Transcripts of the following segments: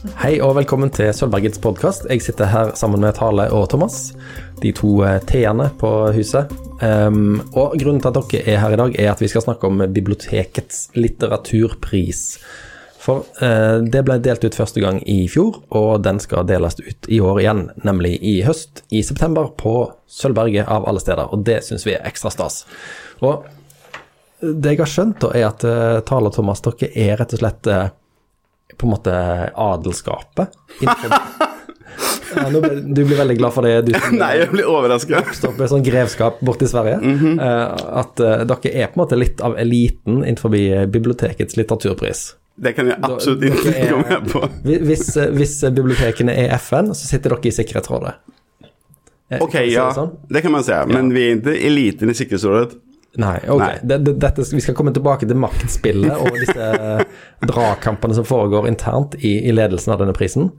Hei og velkommen til Sølvbergets podkast. Jeg sitter her sammen med Tale og Thomas, de to eh, T-ene på huset. Um, og grunnen til at dere er her i dag, er at vi skal snakke om bibliotekets litteraturpris. For uh, det ble delt ut første gang i fjor, og den skal deles ut i år igjen, nemlig i høst, i september, på Sølvberget av alle steder. Og det syns vi er ekstra stas. Og det jeg har skjønt, da, er at uh, Tale og Thomas, dere er rett og slett uh, på en måte adelskapet. innenfor- du blir veldig glad for det, du Nei, jeg blir overraska. Oppstår på et sånt grevskap borte i Sverige. eh, at eh, dere er på en måte litt av eliten innenfor bibliotekets litteraturpris. Det kan jeg absolutt ikke er- gå med på. Hvis, eh, hvis bibliotekene er FN, så sitter dere i Sikkerhetsrådet. Eh, Ok, ja, det sånn? det kan man se. Men vi er ikke eliten i Sikkerhetsrådet. Nei, ok. Nei. Det, det, dette, vi skal komme tilbake til maktspillet og disse dragkampene som foregår internt i, i ledelsen av denne prisen.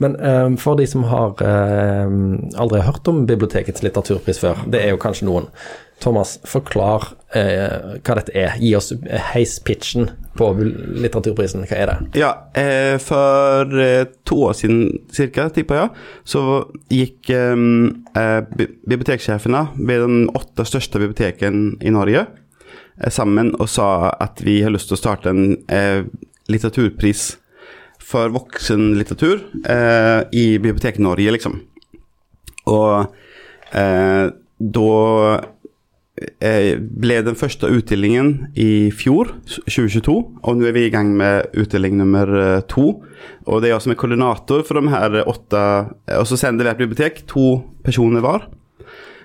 Men um, for de som har um, aldri hørt om bibliotekets litteraturpris før, det er jo kanskje noen. Thomas, forklar eh, hva dette er. Gi oss heispitchen på litteraturprisen. Hva er det? Ja, eh, for to år siden cirka, tipper jeg, så gikk eh, biblioteksjefene ved bibliotekscheferna vid de åtta största biblioteken i Norge eh, sammen og sa at vi har lyst til å starte en eh, litteraturpris for voksenlitteratur eh, i Bibliotek Norge liksom. Og eh, eh, ble den første utdelingen i fjor, 2022, og nå er vi i gang med utdeling nummer eh, to. Og det er jeg som er koordinator for de her åtte, og så sender hvert bibliotek to personer hver.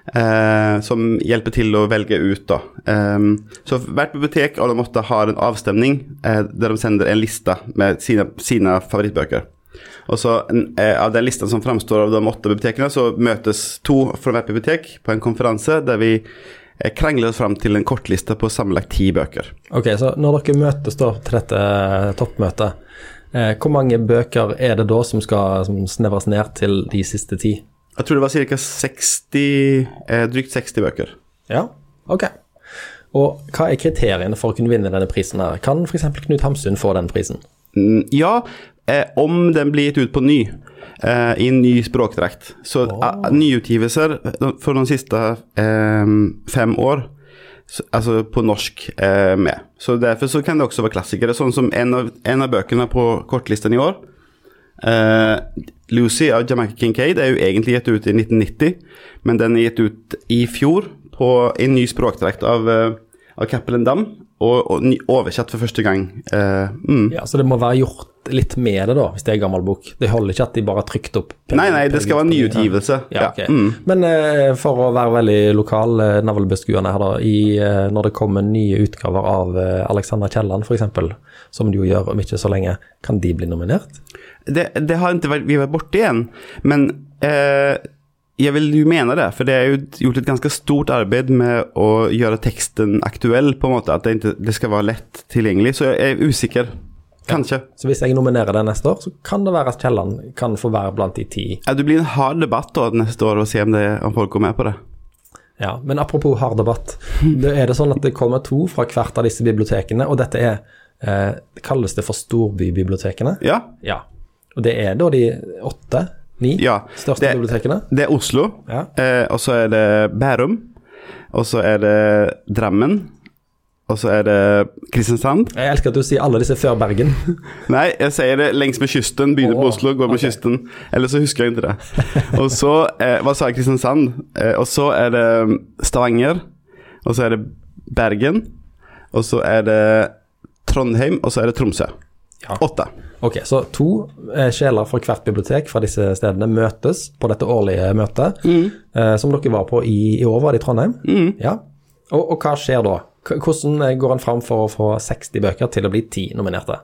Eh, som hjelper til å velge ut. Da. Eh, så hvert bibliotek av de åtte har en avstemning eh, der de sender en liste med sine, sine favorittbøker. Og så eh, Av den lista som framstår av de åtte bibliotekene, så møtes to fra hvert bibliotek på en konferanse der vi eh, krangler oss fram til en kortliste på sammenlagt ti bøker. Ok, så når dere møtes da til dette toppmøtet, eh, hvor mange bøker er det da som skal som snevres ned til de siste ti? Jeg tror det var ca. 60 eh, Drygt 60 bøker. Ja, ok. Og hva er kriteriene for å kunne vinne denne prisen her? Kan f.eks. Knut Hamsun få den prisen? Mm, ja, eh, om den blir gitt ut på ny. Eh, I en ny språkdrakt. Så oh. nyutgivelser for de siste eh, fem år så, altså på norsk eh, med. Så Derfor så kan det også være klassikere. Sånn som en av, en av bøkene på kortlisten i år. Eh, Lucy av Jamaica Kincaid er jo egentlig gitt ut i 1990, men den er gitt ut i fjor på en ny språkdrakt av, eh, av Cappelen Dam, og, og oversatt for første gang. Eh, mm. Ja, Så det må være gjort litt med det, da, hvis det er gammel bok. Det holder ikke at de bare har trykt opp Nei, nei, det skal være nyutgivelse. Ja, okay. Mm. Men uh, for å være veldig lokal uh, navlebeskuende her, da, i, uh, når det kommer nye utgaver av uh, Alexander Kielland f.eks., som de jo gjør om ikke så lenge, kan de bli nominert? Det, det har ikke vært, vi vært borte igjen, men jeg vil jo mene det, for det er jo gjort et ganske stort arbeid med å gjøre teksten aktuell, på en måte, at det, ikke, det skal være lett tilgjengelig, så jeg er usikker. Kanskje. Så hvis jeg nominerer deg neste år, så kan det være at Kielland kan få være blant de ti. Ja, det blir en hard debatt da neste år, og se om, det, om folk går med på det. Ja, Men apropos hard debatt. Det er det sånn at det kommer to fra hvert av disse bibliotekene, og dette er eh, Kalles det for storbybibliotekene? Ja, Ja. Og det er da de åtte, ni ja. største Det, bibliotekene? det er Oslo, Ja. eh, og så er det Bærum, og så er det Drammen, og så er det Kristiansand. Jeg elsker at du sier alle disse før Bergen. Nei, jeg sier det lengs med kysten. Begynner på Åh, Oslo, går med kysten. Eller så husker jeg ikke det. Og så eh, Hva sa jeg? Kristiansand. Eh, og så er det Stavanger. Og så er det Bergen. Og så er det Trondheim, og så er det Tromsø. Ja. Åtte. Ok, Så to eh, sjeler fra hvert bibliotek fra disse stedene møtes på dette årlige møtet, eh, som dere var på i, i år, var det i Trondheim? Ja. Og, og hva skjer da? Hvordan eh, går han fram for å få 60 bøker til å bli 10 nominerte?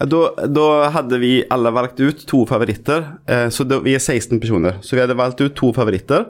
Da, da hadde vi alle valgt ut to favoritter. Eh, så da, vi er 16 personer. Så vi hadde valgt ut to favoritter.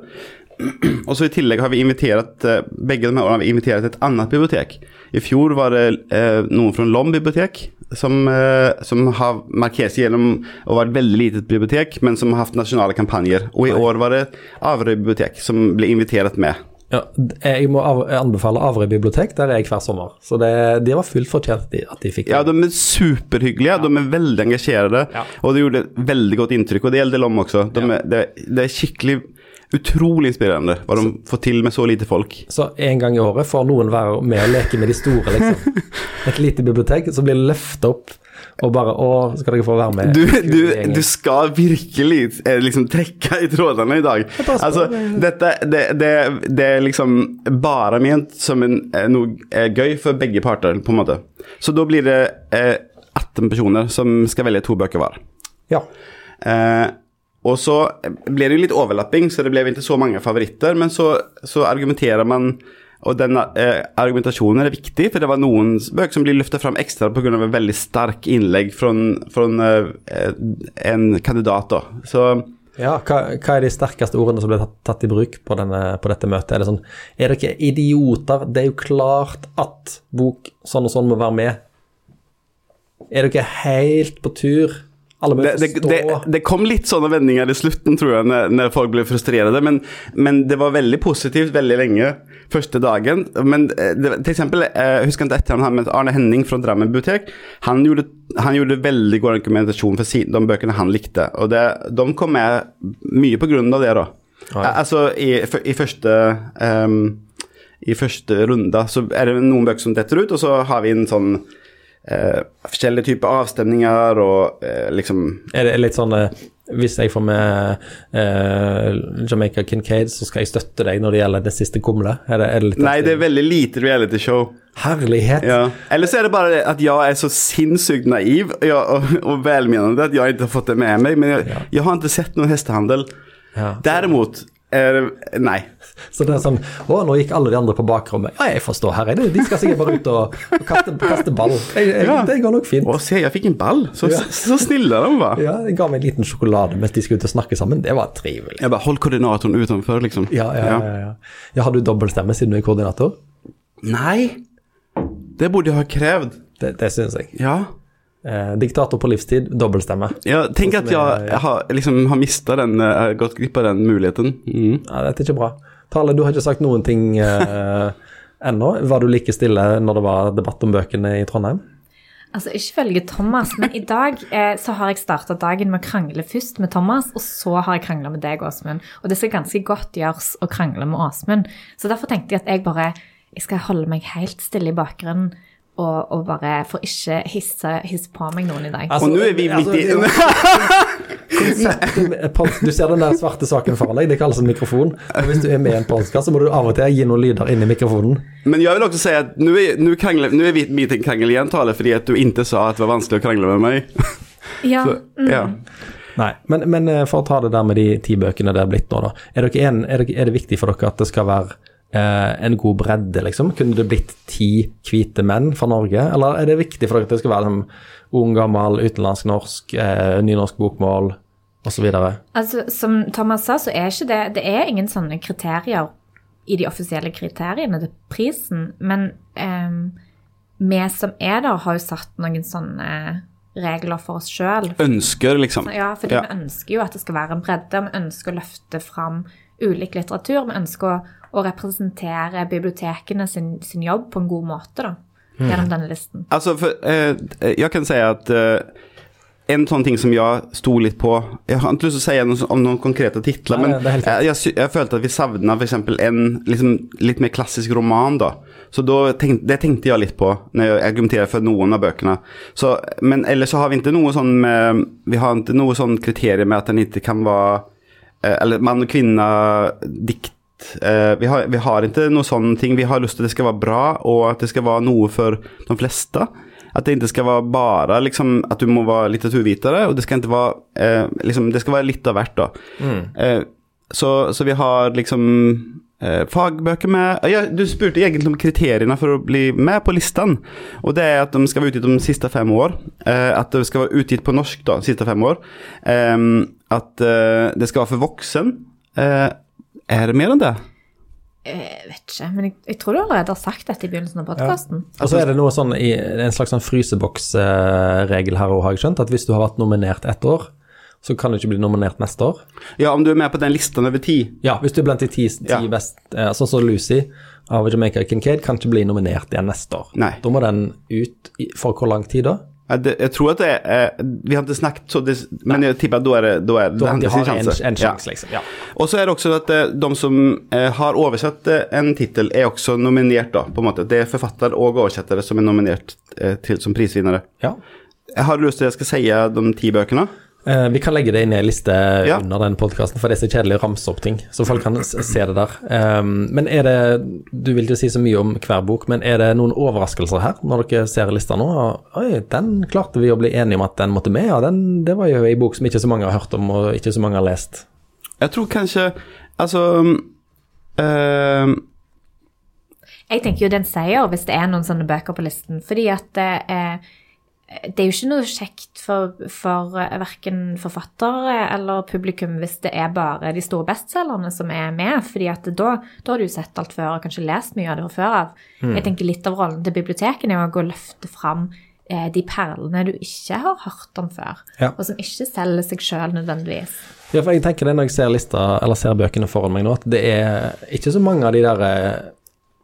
Og så i tillegg har vi invitert eh, Begge de årene har vi invitert et annet bibliotek. I fjor var det eh, noen fra Lom bibliotek som, eh, som har markert seg gjennom å være et veldig litet bibliotek, men som har hatt nasjonale kampanjer. Og i år var det Averøy bibliotek som ble invitert med. Ja, jeg må av, anbefale Averøy bibliotek, der er jeg hver sommer. Så det, det var fullt fortjent de, at de fikk Ja, de er superhyggelige, de er veldig engasjerede, Ja. og det gjorde et veldig godt inntrykk. Og det gjelder Lom også. De er, det, det er skikkelig utrolig inspirerende hva de får til med så lite folk. Så en gang i året får noen være med og leke med de store, liksom. Et lite bibliotek, så blir det løfta opp, og bare Å, skal dere få være med? Du, du, du skal virkelig eh, liksom trekke i trådene i dag. Altså, dette, det, det, det er liksom bare ment som en, eh, noe eh, gøy for begge parter, på en måte. Så da blir det eh, 18 personer som skal velge to bøker hver. Ja. Eh, og så blir det jo litt overlapping, så det ble ikke så mange favoritter. Men så, så argumenterer man, og den eh, argumentasjonen er viktig, for det var noen bøker som blir løftet fram ekstra pga. et veldig sterk innlegg fra eh, en kandidat. da. Så ja hva, hva er de sterkeste ordene som ble tatt, tatt i bruk på, denne, på dette møtet? Er det sånn Er dere idioter? Det er jo klart at bok sånn og sånn må være med. Er dere helt på tur? Det, det, det, det kom litt sånne vendinger i slutten, tror jeg, når, når folk ble frustrerte. Men, men det var veldig positivt veldig lenge første dagen. Men eh, det, til eksempel, eh, jeg husker ikke etter han med Arne Henning fra Drammen Butikk Han gjorde, han gjorde veldig god argumentasjon for de bøkene han likte. Og det, de kom med mye på grunn av det, da. Ja. Eh, Altså, i, i første um, I første runde så er det noen bøker som detter ut, og så har vi en sånn eh, forskjellige typer avstemninger og eh, liksom Er det litt sånn eh, Hvis jeg får med eh, Jamaica Kincaid, så skal jeg støtte deg når det gjelder det siste kumlet? Er det, er det Nei, det er veldig lite realityshow. Herlighet! Ja. Eller så er det bare at jeg er så sinnssykt naiv ja, og, og velmenende at jeg ikke har fått det med meg. Men jeg, jeg har ikke sett noen hestehandel. Ja. Derimot det Nei. Så det er sånn Å, nå gikk alle de andre på bakrommet. Ja, jeg forstår, her er det. De skal sikkert bare ut og, og kaste, kaste ball. Jeg, jeg, Ja. Det går nok fint. Å, se, jeg fikk en ball. Så, Ja. så snille de var. Ja, jeg ga meg en liten sjokolade mens de skulle ut og snakke sammen. Det var trivelig. Jeg bare Hold koordinatoren utenfor, liksom. Ja, ja, ja. ja. ja har du dobbeltstemme siden du er koordinator? Nei. Det burde jeg ha krevd. Det, det syns jeg. Ja. Eh, diktator på livstid, dobbeltstemme. Ja, tenk at jeg, jeg har, liksom, har mista den eh, Jeg har gått glipp av den muligheten. Mm. Ja, dette er ikke bra. Tale, du har ikke sagt noen ting eh, ennå. Var du like stille når det var debatt om bøkene i Trondheim? Altså, Ikke følge Thomas, men i dag eh, så har jeg starta dagen med å krangle først med Thomas, og så har jeg krangla med deg, Åsmund. Og det skal ganske godt gjøres å krangle med Åsmund. Så derfor tenkte jeg at jeg bare jeg skal holde meg helt stille i bakgrunnen. Og, og bare for ikke hisse, hisse på meg noen i dag. Altså, Og nå er vi midt i altså, Du ser den der svarte saken foran deg, det kalles en mikrofon. Og hvis du er med i en podkast, så må du av og til gi noen lyder inn i mikrofonen. Men jeg vil også si at nå er, er vi midt i en krangel igjen, Tale, fordi at du ikke sa at det var vanskelig å krangle med meg. Ja, Så, ja. Nei, men, men eh, for å ta det der med de ti bøkene det er blitt nå, da. Er, dere en, er, dere, er det viktig for dere at det skal være en god bredde, liksom? Kunne det blitt ti hvite menn fra Norge, eller er det viktig for dere at det skal være liksom, ung, gammel, utenlandsk, norsk, eh, nynorsk bokmål osv.? altså Som Thomas sa, så er ikke det Det er ingen sånne kriterier i de offisielle kriteriene til prisen, men eh, vi som er der, har jo satt noen sånne regler for oss sjøl. Ønsker, liksom. Ja, fordi Ja. vi ønsker jo at det skal være en bredde. Vi ønsker å løfte fram ulik litteratur. Vi ønsker å, å representere bibliotekene sin, sin jobb på en god måte, da. Gjennom denne listen. Altså, for, eh, jeg kan si at eh, en sånn ting som jeg sto litt på Jeg har ikke lyst til å si noe om noen konkrete titler, Nei, men jeg, jeg, jeg følte at vi savna f.eks. en liksom, litt mer klassisk roman. da. Så da tenk, Det tenkte jeg litt på når jeg argumenterer for noen av bøkene. Så, men ellers så har vi ikke noe sånn med, Vi har ikke noe sånn kriterium med at den ikke kan være Eller mann og kvinne, dikt Eh, vi, har, vi har ikke noe sånne ting. Vi har lyst til at det skal være bra, og at det skal være noe for de fleste. At det ikke skal være bare liksom, at du må være litteraturvitere, og det skal ikke være eh, liksom, Det skal være litt av hvert, da. Eh, så, så vi har liksom eh, fagbøker med ja, Du spurte egentlig om kriteriene for å bli med på listen. Og det er at de skal være utgitt de siste fem år. Eh, at det skal være utgitt på norsk da, de siste fem år. Eh, at eh, det skal være for voksen. Eh, er det mer enn det? Jeg vet ikke, men jeg, jeg tror du allerede har sagt dette i begynnelsen av podkasten. Og så er det noe sånn i en slags sånn fryseboksregel her òg, har jeg skjønt. At hvis du har vært nominert ett år, så kan du ikke bli nominert neste år. Ja, om du er med på den listen over ti. Ja, hvis du er blant de ti, ti Ja. best eh, Sånn som Lucy av Jamaica Kincaid kan ikke bli nominert igjen neste år. Nei. Da må den ut i, for hvor lang tid da? Jeg tror at det er eh, Vi har ikke snakket så det, Men jeg tipper at da er det da er, Da de har sin har en, sjanse. en Ja. liksom. Ja. Og så er det også at eh, de som eh, har oversatt en tittel, er også nominert, da, på en måte. Det er forfatter og oversettere som er nominert til, som prisvinnere. ja. Har du lyst til at jeg skal si de ti bøkene? Eh, vi kan legge det inn i en liste Ja. under den podkasten, for det er så kjedelig å ramse opp ting. Så folk kan se det der. Um, men er det Du vil ikke si så mye om hver bok, men er det noen overraskelser her, når dere ser lista nå? Oi, den klarte vi å bli enige om at den måtte med, ja, den, det var jo ei bok som ikke så mange har hørt om, og ikke så mange har lest. Jeg tror kanskje Altså eh, Jeg tenker jo den er seier hvis det er noen sånne bøker på listen, fordi at det er, det er jo ikke noe kjekt for, for verken forfattere eller publikum hvis det er bare de store bestselgerne som er med, fordi at da, da har du sett alt før og kanskje lest mye av det fra før av. Jeg tenker litt av rollen til bibliotekene er å løfte fram eh, de perlene du ikke har hørt om før, Ja. og som ikke selger seg sjøl nødvendigvis. Ja, for jeg tenker det når jeg ser lista, eller ser bøkene foran meg nå, at det er ikke så mange av de der eh,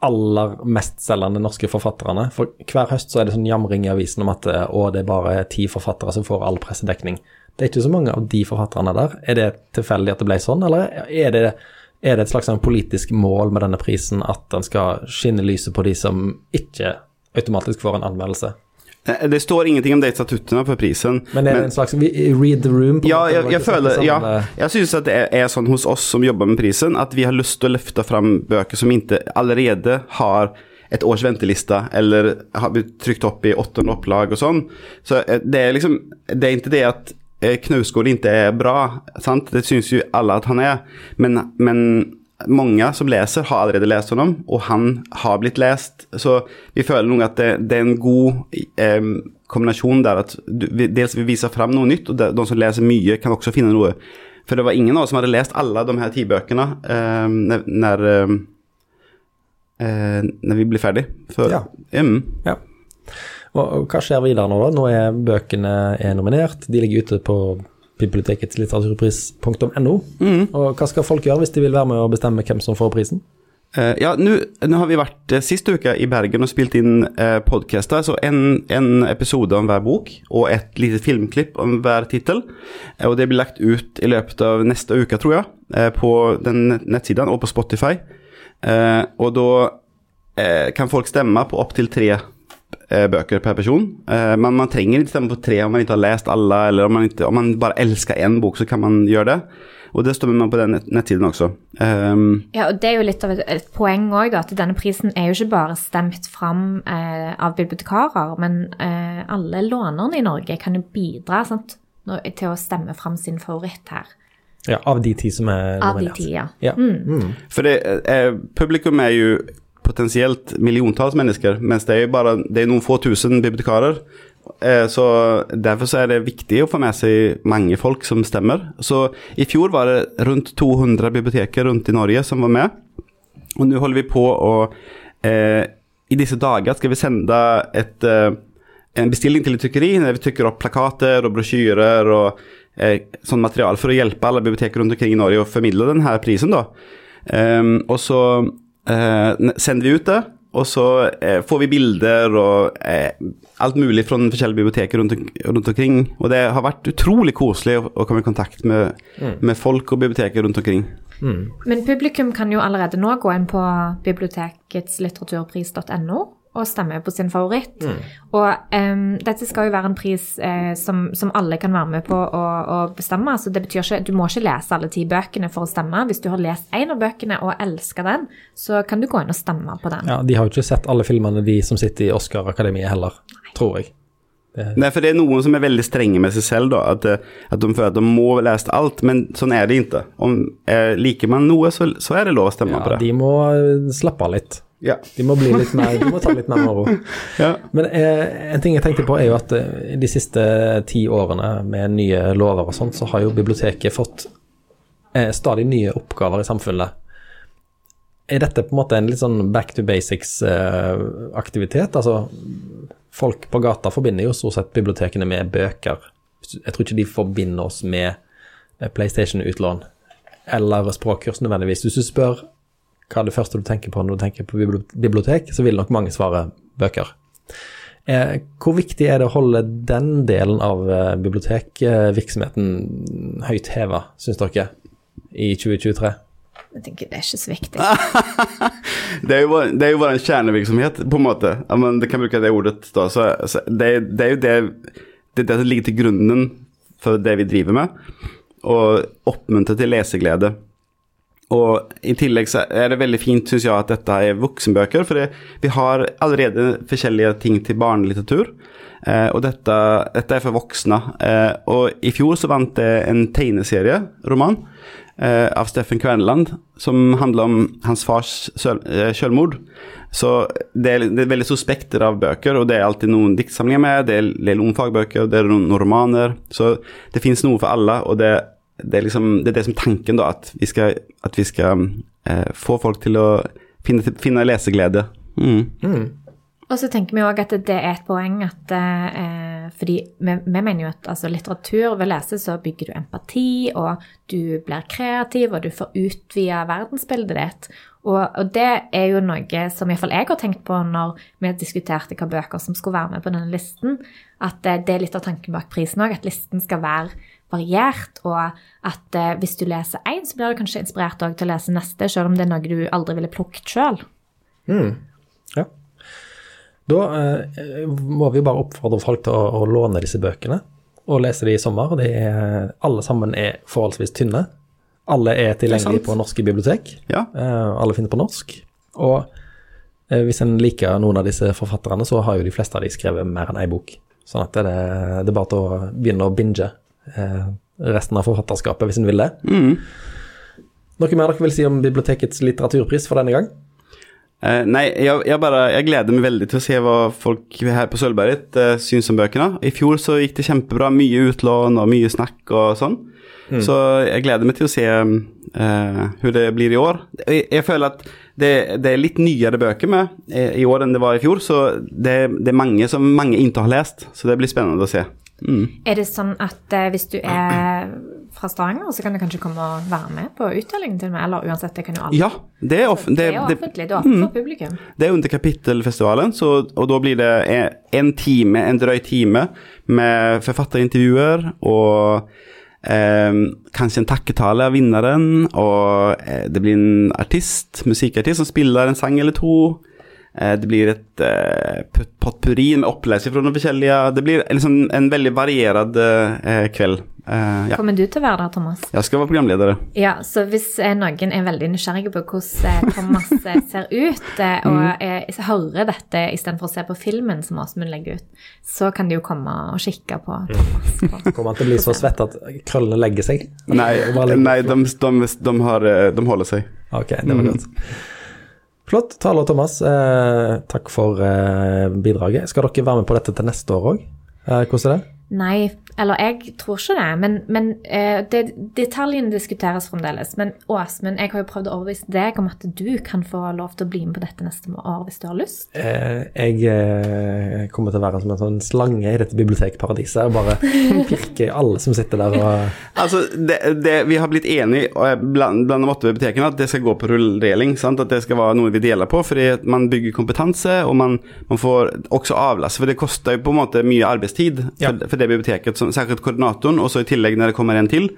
aller mestselgende norske forfatterne. For hver høst så er det sånn jamring i avisen om at å, det er bare ti forfattere som får all pressedekning. Det er ikke så mange av de forfatterne der. Er det tilfeldig at det ble sånn, eller er det, er det et slags sånn politisk mål med denne prisen at den skal skinne lyset på de som ikke automatisk får en anmeldelse? Det står ingenting om de statuttene på prisen. Men er det en slags read the room? på Ja, måte, jeg, jeg føler sånn, Ja, jeg syns at det er, er sånn hos oss som jobber med prisen, at vi har lyst til å løfte fram bøker som ikke allerede har et års venteliste, eller har blitt trykt opp i åttende opplag og sånn. Så eh, det er liksom Det er ikke det at eh, Knausgård ikke er bra, sant? det syns jo alle at han er, men, men mange som leser, har allerede lest honom, og han har blitt lest. Så vi føler nok at det, det er en god eh, kombinasjon der at du, dels vi viser fram noe nytt, og de, de som leser mye, kan også finne noe. For det var ingen av oss som hadde lest alle de her ti bøkene eh, når, når, eh, eh, når vi ble ferdig. For, Ja. Mm. Ja. Og, og hva skjer videre nå, da? Nå er bøkene er nominert. De ligger ute på bibliotekets litteraturpris.no. Og hva skal folk gjøre hvis de vil være med og bestemme hvem som får prisen? Eh, ja, nu har vi vært eh, sist uke i Bergen og spilt inn uh, podkaster. så en, en episode om hver bok og et lite filmklipp om hver tittel. Eh, og det blir lagt ut i løpet av neste uke, tror jeg, eh, på den nettsiden og på Spotify. Eh, og da eh, kan folk stemme på opptil tre eh, bøker per person. Eh, men man trenger ikke stemme på tre om man ikke har lest alle, eller om man, ikke, om man bare elsker én bok, så kan man gjøre det. Og det stemmer man på den nett nettsiden også. Um, Ja, og det er jo litt av et, et poeng òg, at denne prisen er jo ikke bare stemt fram eh, av bibliotekarer, men eh, alle lånerne i Norge kan jo bidra sant, til å stemme fram sin favoritt her. Ja, Av de ti som er Av de ti, ja. Ja. Mm. For det, eh, publikum er jo potensielt miljontals mennesker, mens det er jo bare det er noen få tusen bibliotekarer. Eh, så Derfor så er det viktig å få med seg mange folk som stemmer. Så I fjor var det rundt 200 biblioteker rundt i Norge som var med. Og nå holder vi på å eh, I disse dager skal vi sende et, eh, en bestilling til et trykkeri der vi trykker opp plakater og brosjyrer og eh, sånn materiale for å hjelpe alle biblioteker rundt omkring i Norge å formidle denne prisen. da. Ehm, og så sender vi ut det, og så eh, får vi bilder og eh, alt mulig fra forskjellige biblioteker rundt, rundt omkring. Og det har vært utrolig koselig å, å komme i kontakt med, med folk og biblioteker rundt omkring. Men publikum kan jo allerede nå gå inn på biblioteketslitteraturpris.no og stemmer på sin favoritt. Og um, dette skal jo være en pris eh, som, som alle kan være med på å, å bestemme. Så det betyr ikke, Du må ikke lese alle ti bøkene for å stemme. Hvis du har lest én av bøkene og elsker den, så kan du gå inn og stemme på den. Ja, De har jo ikke sett alle filmene, de som sitter i Oscar-akademiet heller, tror jeg. Nei, for det er noen som er veldig strenge med seg selv, da, at, eh, at de føler at de må lest alt, men sånn er det ikke. Om eh, Liker man noe, så, så er det lov å stemme på Ja, det. de må eh, slappe av litt. Ja. De må bli litt mer, de må ta litt mer moro. Ja. Men eh, en ting jeg tenkte på er jo at eh, de siste ti årene med nye lover og sånn, så har jo biblioteket fått eh, stadig nye oppgaver i samfunnet. Er dette på en måte en litt sånn back to basics-aktivitet? altså, folk på gata forbinder jo stort sett bibliotekene med bøker. Jeg tror ikke de forbinder oss med eh, PlayStation-utlån eller språkkurs nødvendigvis. Hvis du spør hva er det første du tenker på når du tenker på bibliotek, så vil nok mange svare bøker. Eh, hvor viktig er det å holde den delen av eh, bibliotekvirksomheten høyt heva, syns dere, i 2023? Jeg tenker det er ikke så viktig. Det er jo, bare det er jo vår kjernevirksomhet, på en måte. Ja, men det kan bruke det ordet. Da. Så, så det, det er jo det, det er det som ligger til grunnen for det vi driver med. Og oppmuntre til leseglede. Og i tillegg så er det veldig fint, syns jeg, at dette er voksenbøker. For det, vi har allerede forskjellige ting til barnelitteratur. Eh, og dette, dette er for voksne. Eh, og i fjor så vant det en tegneserieroman eh, av Steffen Kverneland som handler om hans fars eh, selvmord. Så det er, det er veldig suspekter av bøker, og det er alltid noen diktsamlinger med, det er en del fagbøker, det er noen, noen romaner. Så det fins noe for alle, og det, det, er liksom, det er det som er tanken, da, at vi skal, at vi skal eh, få folk til å finne, finne leseglede. Mm. Og så tenker vi òg at det er et poeng at eh, Fordi vi, vi mener jo at altså, litteratur ved lese så bygger du empati, og du blir kreativ, og du får utvida verdensbildet ditt. Og, og det er jo noe som iallfall jeg har tenkt på når vi diskuterte hvilke bøker som skulle være med på denne listen. At eh, det er litt av tanken bak prisen òg, at listen skal være variert, og at eh, hvis du leser én, så blir du kanskje inspirert til å lese neste, selv om det er noe du aldri ville plukket sjøl. Ja. Da eh, må vi bare oppfordre folk til å, å låne disse bøkene og lese de i sommer. De er, alle sammen er forholdsvis tynne. Alle er tilgjengelige på norske bibliotek. Ja. Eh, alle finner på norsk. Og eh, hvis en liker noen av disse forfatterne, så har jo de fleste av de skrevet mer enn ei bok. Sånn at det, det er bare til å begynne å binge resten av forfatterskapet hvis en vil det. Mm. Noe mer dere vil si om bibliotekets litteraturpris for denne gang? Eh, nei, jeg, jeg, bare, jeg gleder meg veldig til å se hva folk her på Sølvberget eh, syns om bøkene. I fjor så gikk det kjempebra. Mye utlån og mye snakk og sånn. Så jeg gleder meg til å se eh, hvordan det blir i år. Jeg, jeg føler at det, det er litt nyere bøker med eh, i år enn det var i fjor, så det, det er mange som mange ikke har lest. Så det blir spennende å se. Mm. Er det sånn at eh, hvis du er fra Stavanger, så kan du kanskje komme og være med på utdelingen til meg? Eller uansett, det kan jo alle. Ja, det er, off det det, er jo offentlig, det er åpent for publikum. Det er under kapittelfestivalen, så, og da blir det en, en time, en drøy time med forfatterintervjuer og eh, kanskje en takketale av vinneren, og eh, det blir en artist, musikkartist, som spiller en sang eller to. Eh, det blir et eh, potpurri med opplesning fra noen forskjellige Det blir liksom en veldig variert eh, kveld. Uh, ja. Kommer du til å være der, Thomas? Jeg skal være programleder. Ja, så hvis noen er veldig nysgjerrige på hvordan Thomas ser ut, eh, og eh, hører dette istedenfor å se på filmen som Åsmund legger ut, så kan de jo komme og kikke på Thomas. På. Kommer han til å bli så svett at krøllene legger seg? Nei, legger- nei de, de, de, har, de holder seg. Ok, det var godt. Flott. Tale Thomas, eh, takk for eh, bidraget. Skal dere være med på dette til neste år òg? Eh, hvordan er det? Nei, eller jeg tror ikke det, men, men eh, det, detaljene diskuteres fremdeles. Men Åsmund, jeg har jo prøvd å overbevise deg om at du kan få lov til å bli med på dette neste år hvis du har lyst. Eh, jeg eh, kommer til å være som en sånn slange i dette bibliotekparadiset og bare pirke alle som sitter der og Altså, det, det, vi har blitt enige og blant, blant de åtte bibliotekene at det skal gå på rulldeling. Sant? At det skal være noe vi deler på, fordi man bygger kompetanse, og man, man får også avlaste. For det koster jo på en måte mye arbeidstid Ja. for, for det biblioteket, som, særlig koordinatoren, og så i tillegg når det kommer en til.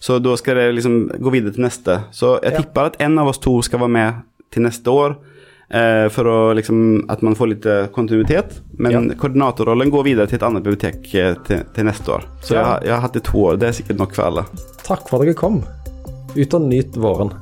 Så da skal det liksom gå videre til neste. Så jeg Ja. tipper at en av oss to skal være med til neste år. Eh, for å liksom, at man får litt eh, kontinuitet. Men Ja. koordinatorrollen går videre til et annet bibliotek eh, til, til neste år. Så Ja. jeg, jeg har hatt det to år. Det er sikkert nok for alle. Takk for at dere kom. Ut og nyt våren.